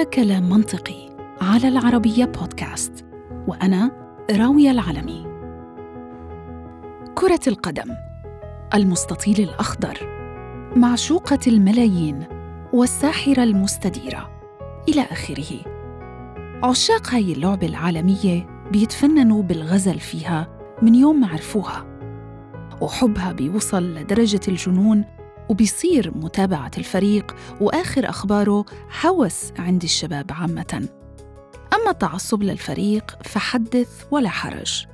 هذا كلام منطقي على العربية بودكاست وأنا راوية العلمي. كرة القدم المستطيل الأخضر معشوقة الملايين والساحرة المستديرة إلى آخره. عشاق هاي اللعبة العالمية بيتفننوا بالغزل فيها من يوم ما عرفوها وحبها بيوصل لدرجة الجنون وبيصير متابعة الفريق وآخر أخباره هوس عند الشباب عامةً. أما التعصب للفريق فحدث ولا حرج.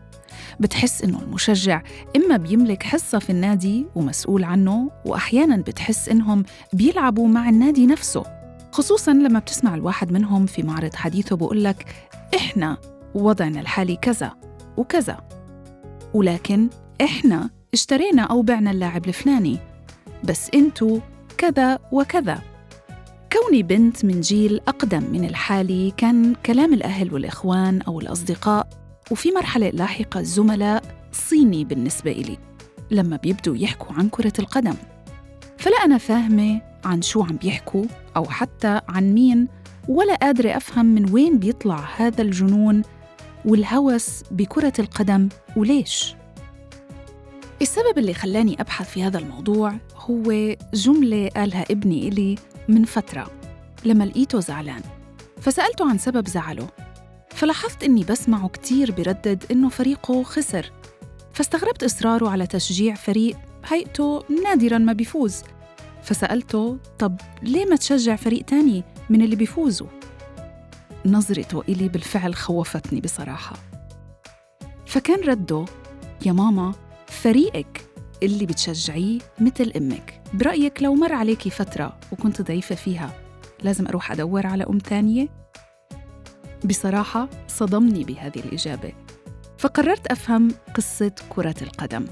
بتحس إنه المشجع إما بيملك حصة في النادي ومسؤول عنه وأحياناً بتحس إنهم بيلعبوا مع النادي نفسه. خصوصاً لما بتسمع الواحد منهم في معرض حديثه بقول لك إحنا وضعنا الحالي كذا وكذا. ولكن إحنا اشترينا أو بعنا اللاعب الفلاني بس انتو كذا وكذا كوني بنت من جيل أقدم من الحالي كان كلام الأهل والإخوان أو الأصدقاء وفي مرحلة لاحقة الزملاء صيني بالنسبة إلي لما بيبدوا يحكوا عن كرة القدم فلا أنا فاهمة عن شو عم بيحكوا أو حتى عن مين ولا قادرة أفهم من وين بيطلع هذا الجنون والهوس بكرة القدم وليش؟ السبب اللي خلاني أبحث في هذا الموضوع هو جملة قالها ابني إلي من فترة لما لقيته زعلان فسألته عن سبب زعله فلاحظت إني بسمعه كتير بردد إنه فريقه خسر فاستغربت إصراره على تشجيع فريق هيئته نادراً ما بيفوز فسألته طب ليه ما تشجع فريق تاني من اللي بيفوزوا؟ نظرته إلي بالفعل خوفتني بصراحة فكان رده يا ماما فريقك اللي بتشجعيه مثل أمك. برأيك لو مر عليكي فترة وكنت ضعيفة فيها لازم أروح أدور على أم تانية؟ بصراحة صدمني بهذه الإجابة. فقررت أفهم قصة كرة القدم.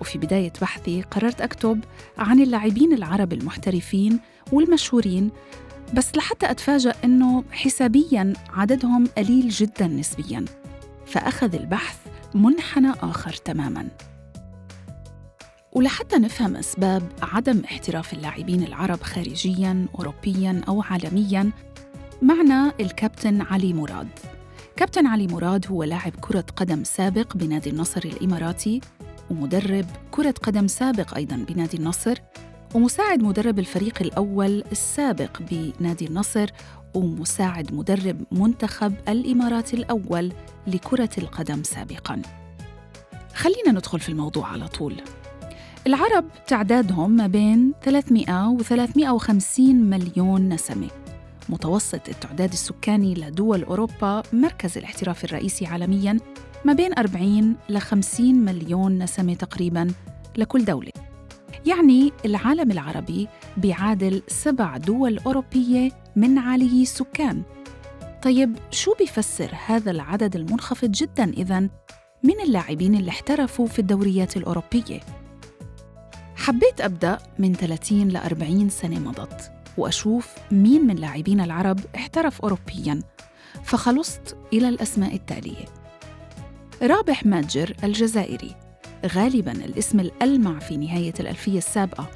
وفي بداية بحثي قررت أكتب عن اللاعبين العرب المحترفين والمشهورين بس لحتى أتفاجأ أنه حسابياً عددهم قليل جداً نسبياً. فأخذ البحث منحنى آخر تماماً. ولحتى نفهم أسباب عدم احتراف اللاعبين العرب خارجياً أوروبياً أو عالمياً معنا الكابتن علي مراد. كابتن علي مراد هو لاعب كرة قدم سابق بنادي النصر الإماراتي ومدرب كرة قدم سابق أيضاً بنادي النصر ومساعد مدرب الفريق الأول السابق بنادي النصر ومساعد مدرب منتخب الإمارات الأول لكرة القدم سابقاً. خلينا ندخل في الموضوع على طول. العرب تعدادهم ما بين 300 و 350 مليون نسمة. متوسط التعداد السكاني لدول أوروبا مركز الاحتراف الرئيسي عالمياً ما بين 40 ل 50 مليون نسمة تقريباً لكل دولة. يعني العالم العربي بيعادل سبع دول أوروبية من عالي السكان. طيب شو بيفسر هذا العدد المنخفض جدا إذن من اللاعبين اللي احترفوا في الدوريات الأوروبية؟ حبيت أبدأ من 30 ل 40 سنة مضت وأشوف مين من لاعبين العرب احترف أوروبياً فخلصت إلى الأسماء التالية. رابح ماجر الجزائري غالباً الاسم الألمع في نهاية الألفية السابقة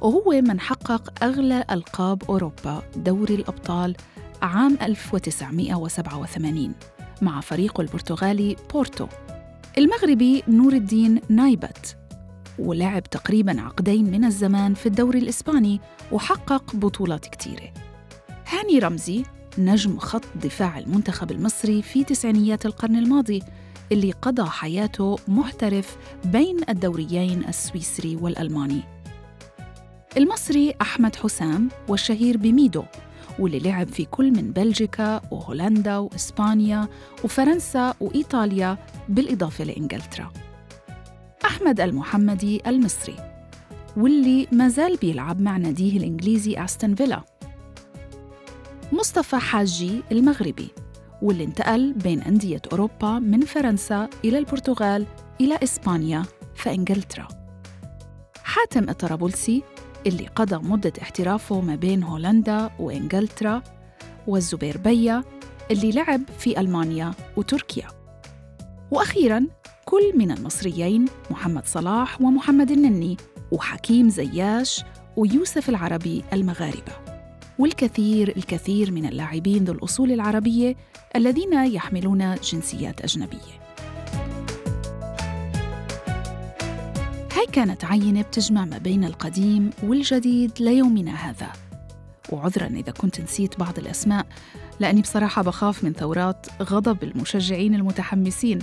وهو من حقق أغلى ألقاب أوروبا دوري الأبطال عام 1987 مع فريقه البرتغالي بورتو. المغربي نور الدين نايبت ولعب تقريبا عقدين من الزمان في الدوري الإسباني وحقق بطولات كتيرة. هاني رمزي نجم خط دفاع المنتخب المصري في تسعينيات القرن الماضي اللي قضى حياته محترف بين الدوريين السويسري والألماني. المصري أحمد حسام والشهير بميدو واللي لعب في كل من بلجيكا وهولندا وإسبانيا وفرنسا وإيطاليا بالإضافة لإنجلترا. أحمد المحمدي المصري واللي ما زال بيلعب مع ناديه الإنجليزي أستون فيلا. مصطفى حاجي المغربي واللي انتقل بين أندية أوروبا من فرنسا إلى البرتغال إلى إسبانيا فإنجلترا حاتم الطرابلسي اللي قضى مدة احترافه ما بين هولندا وإنجلترا والزبير بيا اللي لعب في ألمانيا وتركيا. وأخيراً كل من المصريين محمد صلاح ومحمد النني وحكيم زياش ويوسف العربي المغاربة. والكثير الكثير من اللاعبين ذو الأصول العربية الذين يحملون جنسيات أجنبية. هاي كانت عينة بتجمع ما بين القديم والجديد ليومنا هذا. وعذرا إذا كنت نسيت بعض الأسماء لأني بصراحة بخاف من ثورات غضب المشجعين المتحمسين.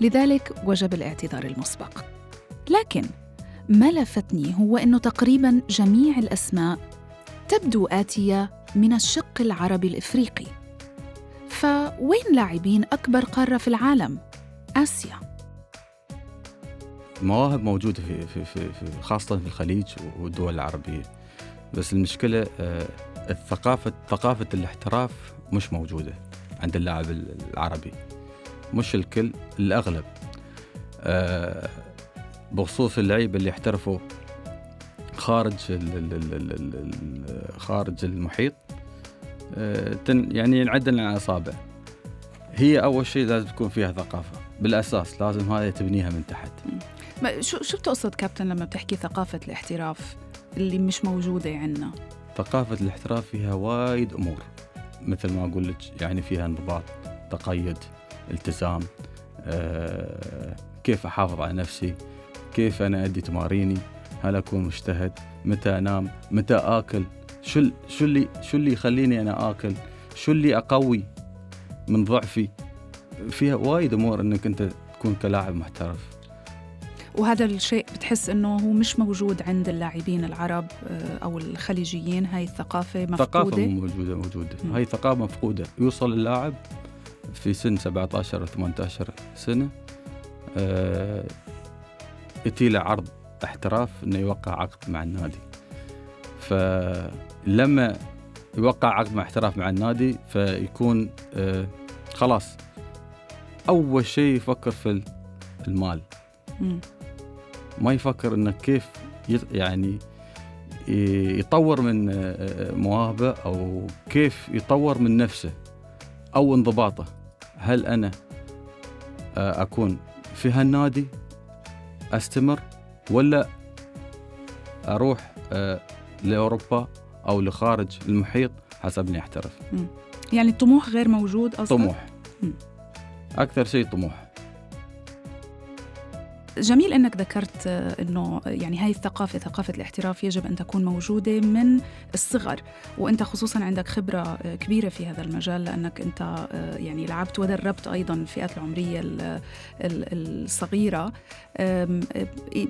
لذلك وجب الاعتذار المسبق. لكن ما لفتني هو أنه تقريبا جميع الأسماء تبدو آتية من الشق العربي الإفريقي. فوين لاعبين أكبر قارة في العالم؟ آسيا. المواهب موجودة في, في, في, في خاصة في الخليج والدول العربية. بس المشكلة آه، الثقافة ثقافة الاحتراف مش موجودة عند اللاعب العربي. مش الكل الأغلب. آه، بخصوص اللعيبة اللي احترفوا خارج خارج المحيط. آه، يعني ينعدل على الاصابع هي أول شيء لازم تكون فيها ثقافة. بالأساس لازم هذه تبنيها من تحت. شو شو بتقصد كابتن لما بتحكي ثقافة الاحتراف اللي مش موجودة عندنا؟ ثقافة الاحتراف فيها وايد أمور مثل ما أقول لك يعني فيها انضباط تقيد التزام آه، كيف أحافظ على نفسي؟ كيف أنا أدي تماريني؟ هل أكون مجتهد؟ متى أنام؟ متى آكل؟ شو شو اللي شو اللي يخليني أنا آكل؟ شو اللي أقوي من ضعفي؟ فيها وايد أمور إنك أنت تكون كلاعب محترف. وهذا الشيء بتحس إنه هو مش موجود عند اللاعبين العرب آه، أو الخليجيين. هاي الثقافة مفقودة. ثقافة موجودة موجودة. م. هاي ثقافة مفقودة. يوصل اللاعب في سن 17 أو 18 سنة آه يتي له عرض احتراف إنه يوقع عقد مع النادي. فلما يوقع عقد مع احتراف مع النادي فيكون آه خلاص أول شيء يفكر في المال. ما يفكر إنه كيف يعني يطور من آه، مواهبه أو كيف يطور من نفسه أو انضباطه. هل أنا آه، أكون في هالنادي أستمر ولا أروح آه، لأوروبا أو لخارج المحيط حسب إني أحترف؟ يعني الطموح غير موجود أصلا؟ طموح. أكثر شيء طموح. جميل إنك ذكرت إنه يعني هاي الثقافة ثقافة الاحتراف يجب أن تكون موجودة من الصغر. وأنت خصوصا عندك خبرة كبيرة في هذا المجال لأنك أنت يعني لعبت ودربت أيضا الفئات العمرية الصغيرة.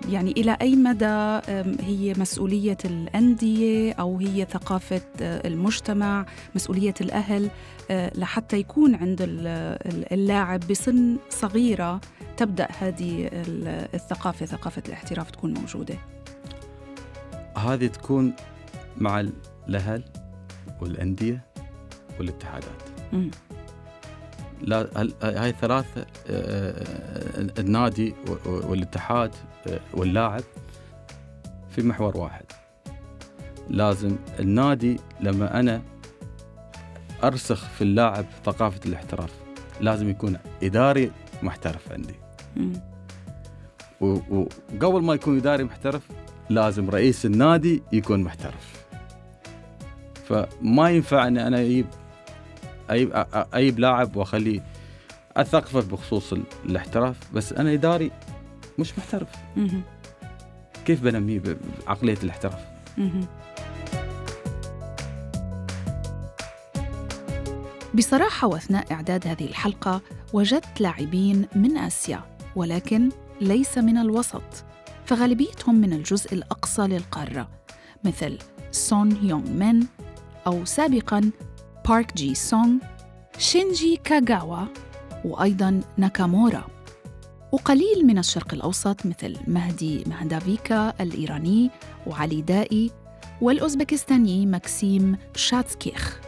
يعني إلى أي مدى هي مسؤولية الأندية أو هي ثقافة المجتمع مسؤولية الأهل لحتى يكون عند اللاعب بسن صغيرة تبدأ هذه الثقافة ثقافة الاحتراف تكون موجودة. هذه تكون مع الأهل والأندية والاتحادات. م. لا هاي ثلاثة آه، النادي والاتحاد آه، واللاعب في محور واحد. لازم النادي لما أنا أرسخ في اللاعب ثقافة الاحتراف لازم يكون إداري محترف عندي. وقبل ما يكون إداري محترف لازم رئيس النادي يكون محترف. فما ينفع أن أنا أجيب أجيب, أجيب لاعب وأخليه أثقفه بخصوص الاحتراف بس أنا إداري مش محترف. كيف بنميه بعقلية الاحتراف؟ بصراحة وأثناء إعداد هذه الحلقة وجدت لاعبين من آسيا ولكن ليس من الوسط فغالبيتهم من الجزء الأقصى للقارة مثل سون يونغ مين أو سابقاً بارك جي سونغ شينجي كاغاوا وأيضاً ناكامورا. وقليل من الشرق الأوسط مثل مهدي مهدافيكا الإيراني وعلي دائي والأوزبكستاني ماكسيم شاتسكيخ.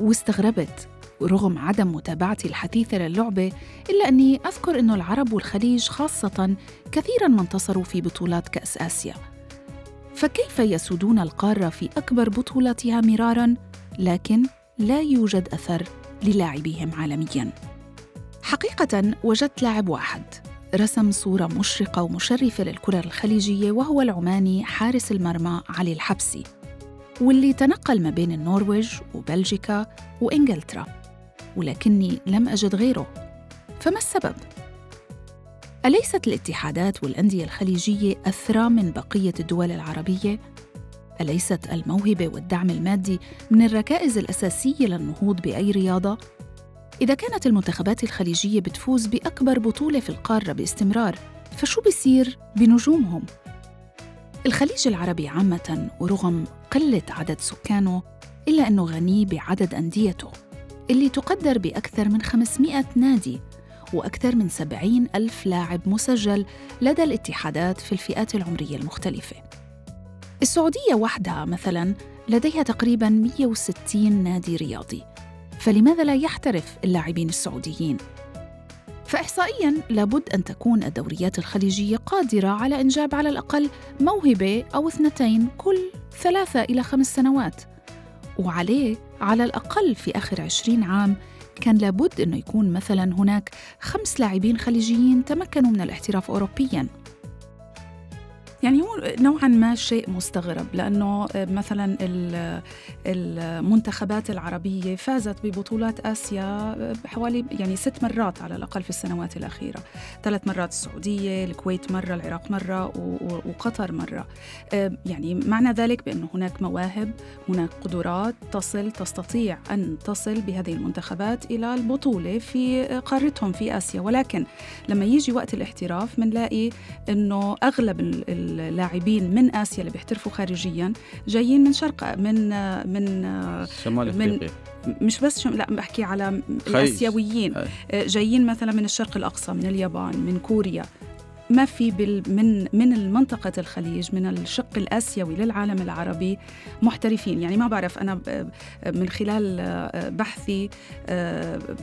واستغربت ورغم عدم متابعتي الحثيثة للعبة إلا أني أذكر أن العرب والخليج خاصة كثيرا ما انتصروا في بطولات كأس آسيا. فكيف يسودون القارة في أكبر بطولاتها مرارا؟ لكن لا يوجد أثر للاعبيهم عالميا. حقيقة وجدت لاعب واحد رسم صورة مشرقة ومشرفة للكرة الخليجية وهو العماني حارس المرمى علي الحبسي واللي تنقل ما بين النرويج وبلجيكا وإنجلترا. ولكني لم أجد غيره فما السبب؟ أليست الاتحادات والأندية الخليجية أثرى من بقية الدول العربية؟ أليست الموهبة والدعم المادي من الركائز الأساسية للنهوض بأي رياضة؟ إذا كانت المنتخبات الخليجية بتفوز بأكبر بطولة في القارة باستمرار فشو بيصير بنجومهم؟ الخليج العربي عامة ورغم قلة عدد سكانه إلا أنه غني بعدد أنديته اللي تقدر بأكثر من 500 نادي وأكثر من 70 ألف لاعب مسجل لدى الاتحادات في الفئات العمرية المختلفة السعودية وحدها مثلاً لديها تقريباً 160 نادي رياضي فلماذا لا يحترف اللاعبين السعوديين؟ فإحصائياً لابد أن تكون الدوريات الخليجية قادرة على إنجاب على الأقل موهبة أو اثنتين كل ثلاثة إلى خمس سنوات وعليه على الأقل في آخر عشرين عام كان لابد أنه يكون مثلا هناك خمس لاعبين خليجيين تمكنوا من الاحتراف أوروبياً. يعني هو نوعا ما شيء مستغرب لأنه مثلا المنتخبات العربية فازت ببطولات آسيا حوالي يعني ست مرات على الأقل في السنوات الأخيرة. ثلاث مرات السعودية الكويت مرة العراق مرة وقطر مرة. يعني معنى ذلك بأنه هناك مواهب هناك قدرات تصل تستطيع أن تصل بهذه المنتخبات إلى البطولة في قارتهم في آسيا. ولكن لما يجي وقت الاحتراف بنلاقي إنه أغلب اللاعبين من آسيا اللي بيحترفوا خارجيا جايين من شرق من من شمال إفريقيا. مش بس شم... لا بحكي على الآسيويين. جايين مثلا من الشرق الأقصى من اليابان من كوريا. ما في بال من من المنطقة الخليج من الشق الآسيوي للعالم العربي محترفين. يعني ما بعرف أنا من خلال بحثي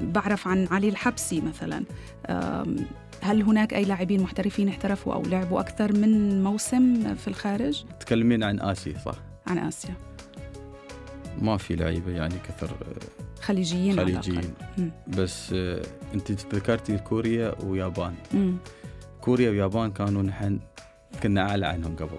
بعرف عن علي الحبسي مثلا. هل هناك أي لاعبين محترفين احترفوا أو لعبوا أكثر من موسم في الخارج؟ تكلمين عن آسيا صح؟ عن آسيا ما في لعيبة يعني كثر خليجيين خليجيين بس أنت ذكرتي كوريا ويابان مم. كوريا ويابان كانوا نحن كنا أعلى عنهم قبل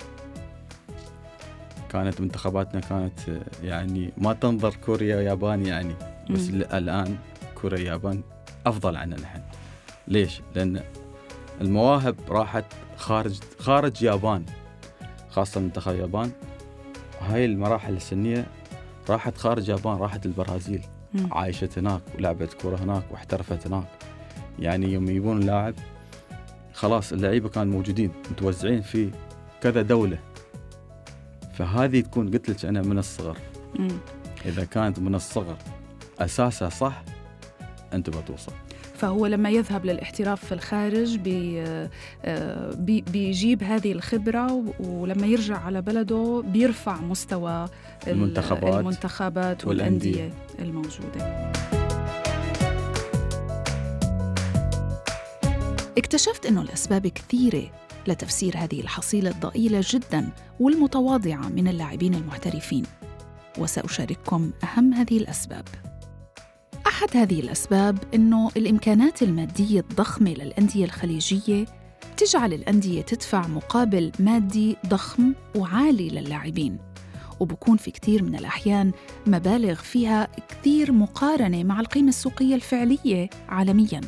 كانت منتخباتنا كانت يعني ما تنظر كوريا ويابان يعني بس مم. الآن كوريا ويابان أفضل عنا نحن ليش؟ لأن المواهب راحت خارج خارج يابان خاصة منتخب اليابان هاي المراحل السنية راحت خارج يابان راحت البرازيل م. عايشت هناك ولعبت كرة هناك واحترفت هناك يعني يوم يجيبون لاعب خلاص اللعيبة كانوا موجودين متوزعين في كذا دولة فهذه تكون قلت لك أنا من الصغر م. إذا كانت من الصغر أساسها صح أنت بتوصل فهو لما يذهب للاحتراف في الخارج بي آه، بي بيجيب هذه الخبرة ولما يرجع على بلده بيرفع مستوى المنتخبات, المنتخبات والأندية الموجودة. اكتشفت أنه الأسباب كثيرة لتفسير هذه الحصيلة الضئيلة جدا والمتواضعة من اللاعبين المحترفين وسأشارككم أهم هذه الأسباب. أحد هذه الأسباب أنه الإمكانات المادية الضخمة للأندية الخليجية تجعل الأندية تدفع مقابل مادي ضخم وعالي للاعبين وبكون في كثير من الأحيان مبالغ فيها كثير مقارنة مع القيمة السوقية الفعلية عالمياً.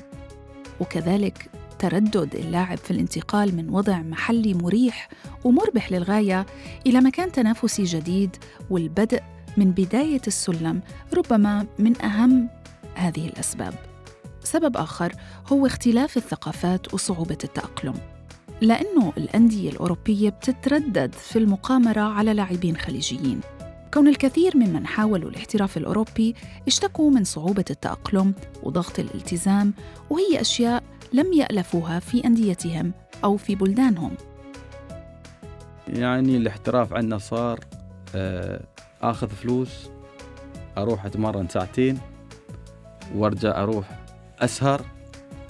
وكذلك تردد اللاعب في الانتقال من وضع محلي مريح ومربح للغاية إلى مكان تنافسي جديد والبدء من بداية السلم ربما من أهم هذه الأسباب. سبب آخر هو اختلاف الثقافات وصعوبة التأقلم. لأنه الأندية الأوروبية بتتردد في المقامرة على لاعبين خليجيين. كون الكثير ممن حاولوا الاحتراف الأوروبي اشتكوا من صعوبة التأقلم وضغط الالتزام وهي أشياء لم يألفوها في أنديتهم أو في بلدانهم. يعني الاحتراف عندنا صار آه، آخذ فلوس أروح أتمرن ساعتين وارجع أروح أسهر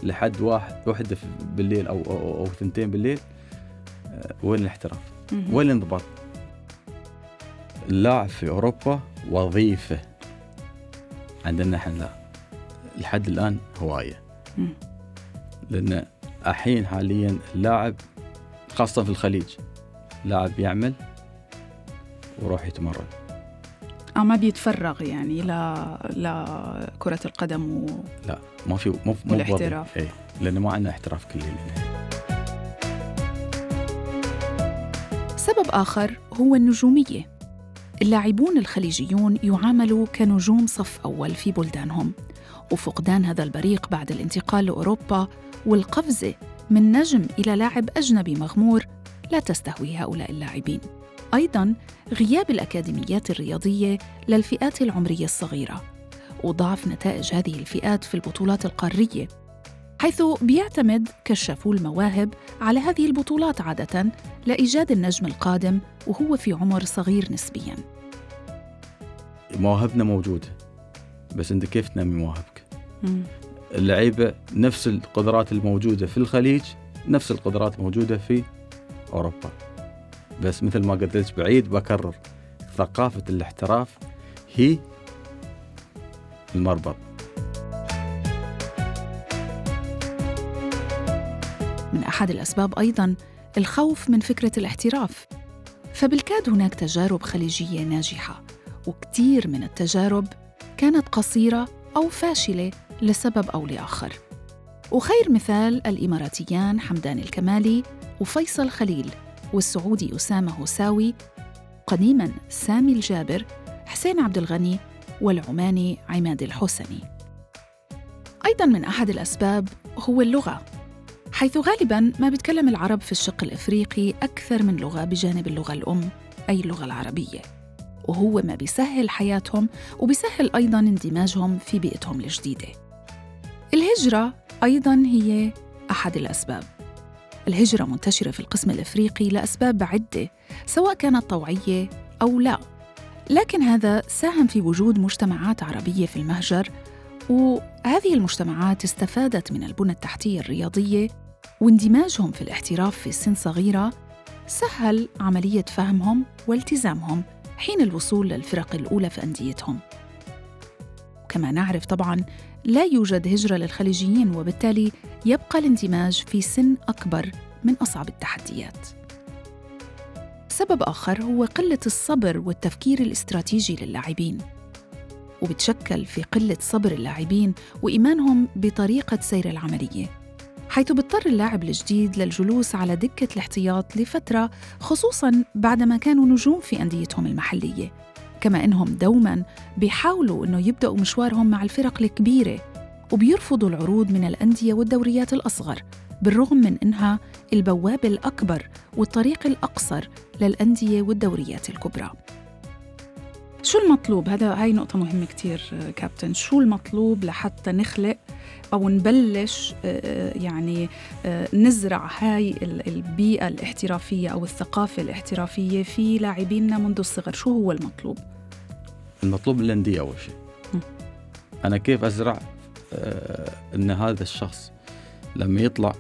لحد واحد وحده بالليل أو أو, أو ثنتين بالليل آه، وين الاحتراف؟ وين الانضباط؟ اللاعب في أوروبا وظيفة. عندنا إحنا لا. لحد الآن هواية. لأن الحين حاليا اللاعب خاصة في الخليج لاعب يعمل ويروح يتمرن. أو ما بيتفرغ يعني ل لكرة القدم و... لا ما في مو مو والاحتراف. اي لأنه ما عندنا احتراف كلي لنا سبب آخر هو النجومية. اللاعبون الخليجيون يعاملوا كنجوم صف أول في بلدانهم وفقدان هذا البريق بعد الانتقال لأوروبا والقفزة من نجم إلى لاعب أجنبي مغمور لا تستهوي هؤلاء اللاعبين. أيضاً غياب الأكاديميات الرياضية للفئات العمرية الصغيرة وضعف نتائج هذه الفئات في البطولات القارية حيث بيعتمد كشافو المواهب على هذه البطولات عادة لإيجاد النجم القادم وهو في عمر صغير نسبياً مواهبنا موجوده بس أنت كيف تنمي مواهبك؟ مم. اللعيبة نفس القدرات الموجودة في الخليج نفس القدرات الموجودة في أوروبا بس مثل ما قلت لك بعيد بكرر ثقافة الاحتراف هي المربط. من أحد الأسباب أيضا الخوف من فكرة الاحتراف. فبالكاد هناك تجارب خليجية ناجحة وكثير من التجارب كانت قصيرة أو فاشلة لسبب أو لآخر. وخير مثال الإماراتيان حمدان الكمالي وفيصل خليل. والسعودي أسامة هساوي قديما سامي الجابر حسين عبد الغني والعماني عماد الحسني. أيضا من أحد الأسباب هو اللغة حيث غالبا ما بيتكلم العرب في الشق الإفريقي أكثر من لغة بجانب اللغة الأم أي اللغة العربية. وهو ما بيسهل حياتهم وبيسهل أيضا اندماجهم في بيئتهم الجديدة. الهجرة أيضا هي أحد الأسباب. الهجرة منتشرة في القسم الأفريقي لأسباب عدة سواء كانت طوعية أو لا. لكن هذا ساهم في وجود مجتمعات عربية في المهجر وهذه المجتمعات استفادت من البنى التحتية الرياضية واندماجهم في الاحتراف في سن صغيرة سهل عملية فهمهم والتزامهم حين الوصول للفرق الأولى في أنديتهم. كما نعرف طبعا لا يوجد هجرة للخليجيين وبالتالي يبقى الاندماج في سن أكبر. من أصعب التحديات. سبب آخر هو قلة الصبر والتفكير الاستراتيجي للاعبين. وبتشكل في قلة صبر اللاعبين وإيمانهم بطريقة سير العملية حيث بيضطر اللاعب الجديد للجلوس على دكة الاحتياط لفترة خصوصاً بعدما كانوا نجوم في أنديتهم المحلية. كما إنهم دوماً بيحاولوا إنه يبدأوا مشوارهم مع الفرق الكبيرة وبيرفضوا العروض من الأندية والدوريات الأصغر. بالرغم من إنها البوابة الأكبر والطريق الأقصر للأندية والدوريات الكبرى شو المطلوب؟ هذا هاي نقطة مهمة كتير آه، كابتن، شو المطلوب لحتى نخلق أو نبلش آه، يعني آه، نزرع هاي ال- البيئة الاحترافية أو الثقافة الاحترافية في لاعبينا منذ الصغر، شو هو المطلوب؟ المطلوب الانديه أول شيء م. أنا كيف أزرع آه إن هذا الشخص لما يطلع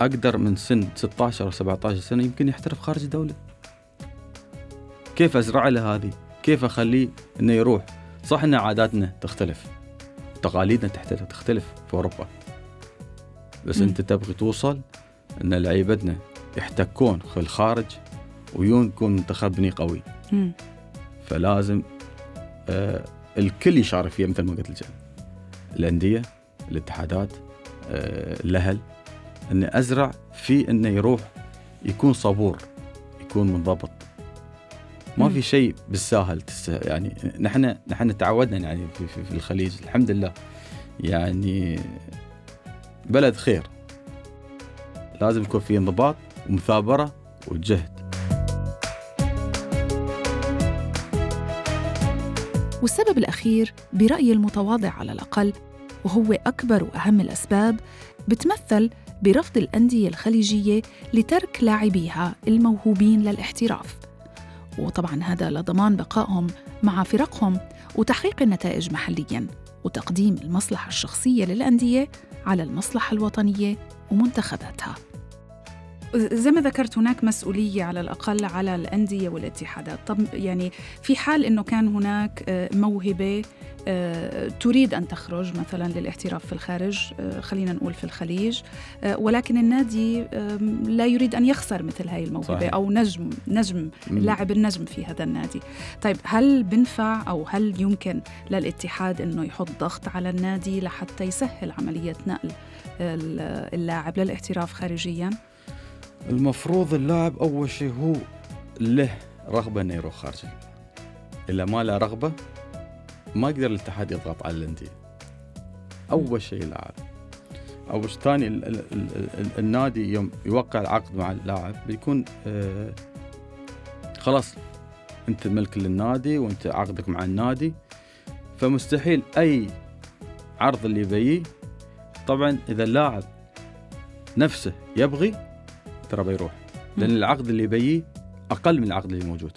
أقدر من سن 16 أو 17 سنة يمكن يحترف خارج الدولة كيف أزرع له هذه؟ كيف أخليه إنه يروح؟ صح إن عاداتنا تختلف. تقاليدنا تختلف في أوروبا. بس م. أنت تبغي توصل إن لعيبتنا يحتكون في الخارج ويكون منتخب بني قوي. مم. فلازم آه الكل يشارك فيها مثل ما قلت لك. الأندية الاتحادات آه الأهل إني أزرع في انه يروح يكون صبور يكون منضبط. ما. في شيء بالساهل يعني نحن نحن تعودنا يعني في, في, في الخليج الحمد لله. يعني بلد خير. لازم يكون في انضباط ومثابرة وجهد. والسبب الأخير برأيي المتواضع على الأقل وهو أكبر وأهم الأسباب بتمثل برفض الأندية الخليجية لترك لاعبيها الموهوبين للاحتراف. وطبعا هذا لضمان بقائهم مع فرقهم وتحقيق النتائج محليا وتقديم المصلحة الشخصية للأندية على المصلحة الوطنية ومنتخباتها. زي ما ذكرت هناك مسؤولية على الأقل على الأندية والاتحادات طب يعني في حال أنه كان هناك آه، موهبة آه، تريد أن تخرج مثلا للاحتراف في الخارج آه، خلينا نقول في الخليج ولكن النادي لا يريد أن يخسر مثل هاي الموهبة صحيح. أو نجم نجم لاعب النجم في هذا النادي طيب هل بنفع أو هل يمكن للاتحاد أنه يحط ضغط على النادي لحتى يسهل عملية نقل اللاعب للاحتراف خارجيا؟ المفروض اللاعب أول شيء هو له رغبة إنه يروح خارج. إلا ما له رغبة ما يقدر الاتحاد يضغط على الأندية. أول شيء اللاعب شيء ثاني النادي يوم يوقع العقد مع اللاعب بيكون آه خلاص أنت ملك للنادي وأنت عقدك مع النادي. فمستحيل أي عرض اللي يبيه. طبعا إذا اللاعب نفسه يبغي ترى بيروح. لأن العقد اللي بيجي أقل من العقد اللي موجود.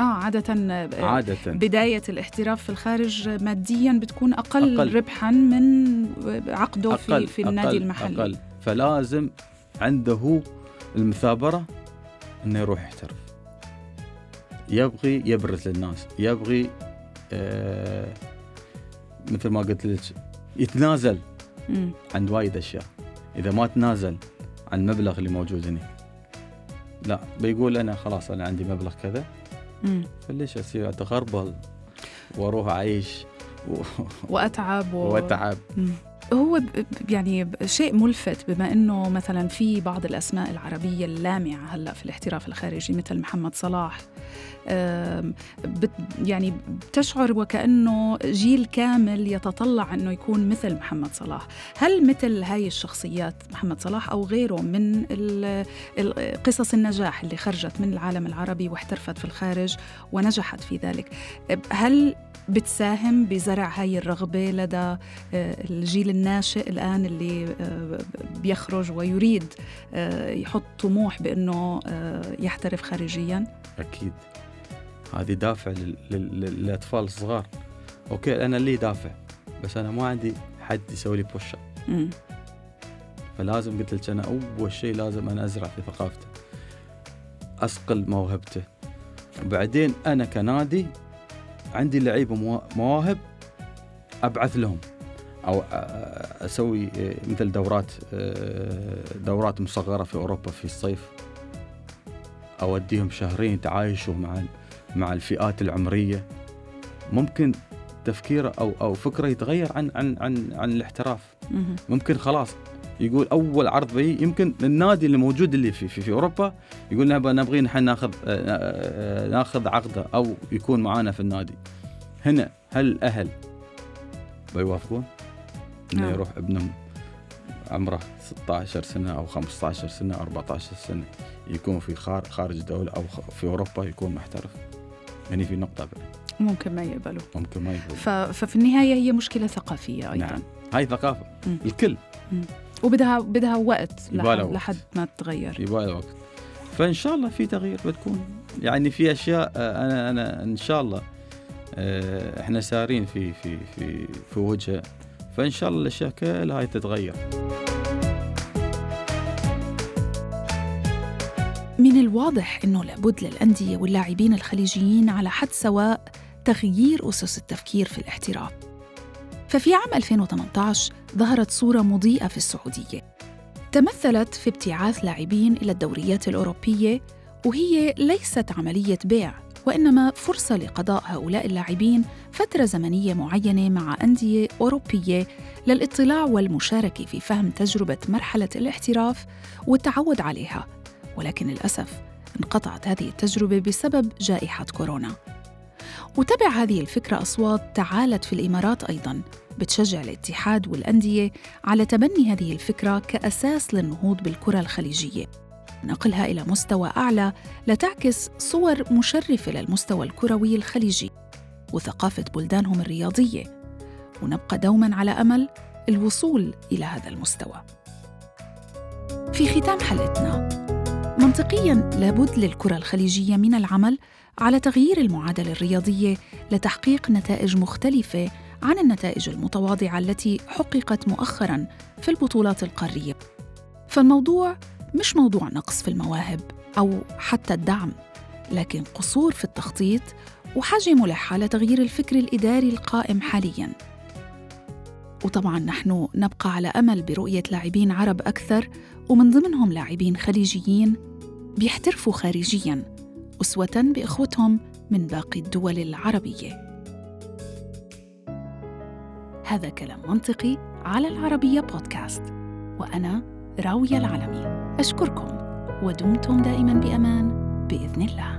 آه عادة عادة. بداية الاحتراف في الخارج ماديا بتكون أقل, أقل. ربحا من عقده أقل في, في النادي أقل المحلي. أقل. فلازم عنده المثابرة إنه يروح يحترف. يبغي يبرز للناس. يبغي آه مثل ما قلت لك يتنازل مم. عن وايد أشياء. إذا ما تنازل عن المبلغ اللي موجود هنا. لا بيقول أنا خلاص أنا عندي مبلغ كذا. فليش أصير أتغربل وأروح أعيش و... وأتعب و... وأتعب؟ مم. هو يعني شيء ملفت بما إنه مثلا في بعض الأسماء العربية اللامعة هلأ في الاحتراف الخارجي مثل محمد صلاح يعني بتشعر وكأنه جيل كامل يتطلع أنه يكون مثل محمد صلاح. هل مثل هاي الشخصيات محمد صلاح أو غيره من قصص النجاح اللي خرجت من العالم العربي واحترفت في الخارج ونجحت في ذلك هل بتساهم بزرع هاي الرغبة لدى آه، الجيل الناشئ الآن اللي آه، بيخرج ويريد آه، يحط طموح بأنه يحترف خارجيا؟ أكيد. هذه دافع للأطفال الصغار. أوكي أنا لي دافع بس أنا ما عندي حد يسوي لي بوش فلازم قلت لك أنا أول شيء لازم أنا أزرع في ثقافته. اصقل موهبته. وبعدين أنا كنادي عندي لعيبه مواهب أبعث لهم. أو أسوي مثل دورات دورات مصغرة في أوروبا في الصيف. أوديهم شهرين يتعايشوا مع مع الفئات العمرية. ممكن تفكيره أو أو فكرة يتغير عن عن عن عن الاحتراف. ممكن خلاص يقول أول عرض بي يمكن النادي اللي موجود اللي في في, في أوروبا يقول نبغى نبغي نحن ناخذ آه، آه، ناخذ عقده أو يكون معانا في النادي. هنا هل الاهل بيوافقون؟ إنه نعم. يروح ابنهم عمره 16 سنة أو 15 سنة 14 سنة يكون في خارج دولة أو في أوروبا يكون محترف يعني في نقطة بقى. ممكن ما يقبلوا ممكن ما يقبلوا ف... ففي النهاية هي مشكلة ثقافية أيضا نعم هاي ثقافة م. الكل م. وبدها بدها وقت لحد, وقت. لحد ما تتغير يبغى وقت فإن شاء الله في تغيير بتكون يعني في أشياء آه، أنا أنا إن شاء الله آه، إحنا سارين في في في في وجهه فإن شاء الله الأشياء كلها هاي تتغير. من الواضح أنه لابد للأندية واللاعبين الخليجيين على حد سواء تغيير أسس التفكير في الاحتراف. ففي عام 2018 ظهرت صورة مضيئة في السعودية. تمثلت في ابتعاث لاعبين إلى الدوريات الأوروبية وهي ليست عملية بيع. وإنما فرصة لقضاء هؤلاء اللاعبين فترة زمنية معينة مع أندية أوروبية للاطلاع والمشاركة في فهم تجربة مرحلة الاحتراف والتعود عليها. ولكن للأسف انقطعت هذه التجربة بسبب جائحة كورونا. وتبع هذه الفكرة أصوات تعالت في الإمارات أيضاً بتشجع الاتحاد والأندية على تبني هذه الفكرة كأساس للنهوض بالكرة الخليجية. نقلها إلى مستوى أعلى لتعكس صور مشرفة للمستوى الكروي الخليجي وثقافة بلدانهم الرياضية ونبقى دوما على أمل الوصول إلى هذا المستوى في ختام حلقتنا منطقيا لابد للكرة الخليجية من العمل على تغيير المعادلة الرياضية لتحقيق نتائج مختلفة عن النتائج المتواضعة التي حققت مؤخرا في البطولات القارية. فالموضوع مش موضوع نقص في المواهب أو حتى الدعم لكن قصور في التخطيط وحاجة ملحة لتغيير الفكر الإداري القائم حالياً. وطبعا نحن نبقى على أمل برؤية لاعبين عرب أكثر ومن ضمنهم لاعبين خليجيين بيحترفوا خارجيا أسوة بإخوتهم من باقي الدول العربية. هذا كلام منطقي على العربية بودكاست وأنا راويه العلمي أشكركم ودمتم دائما بأمان بإذن الله.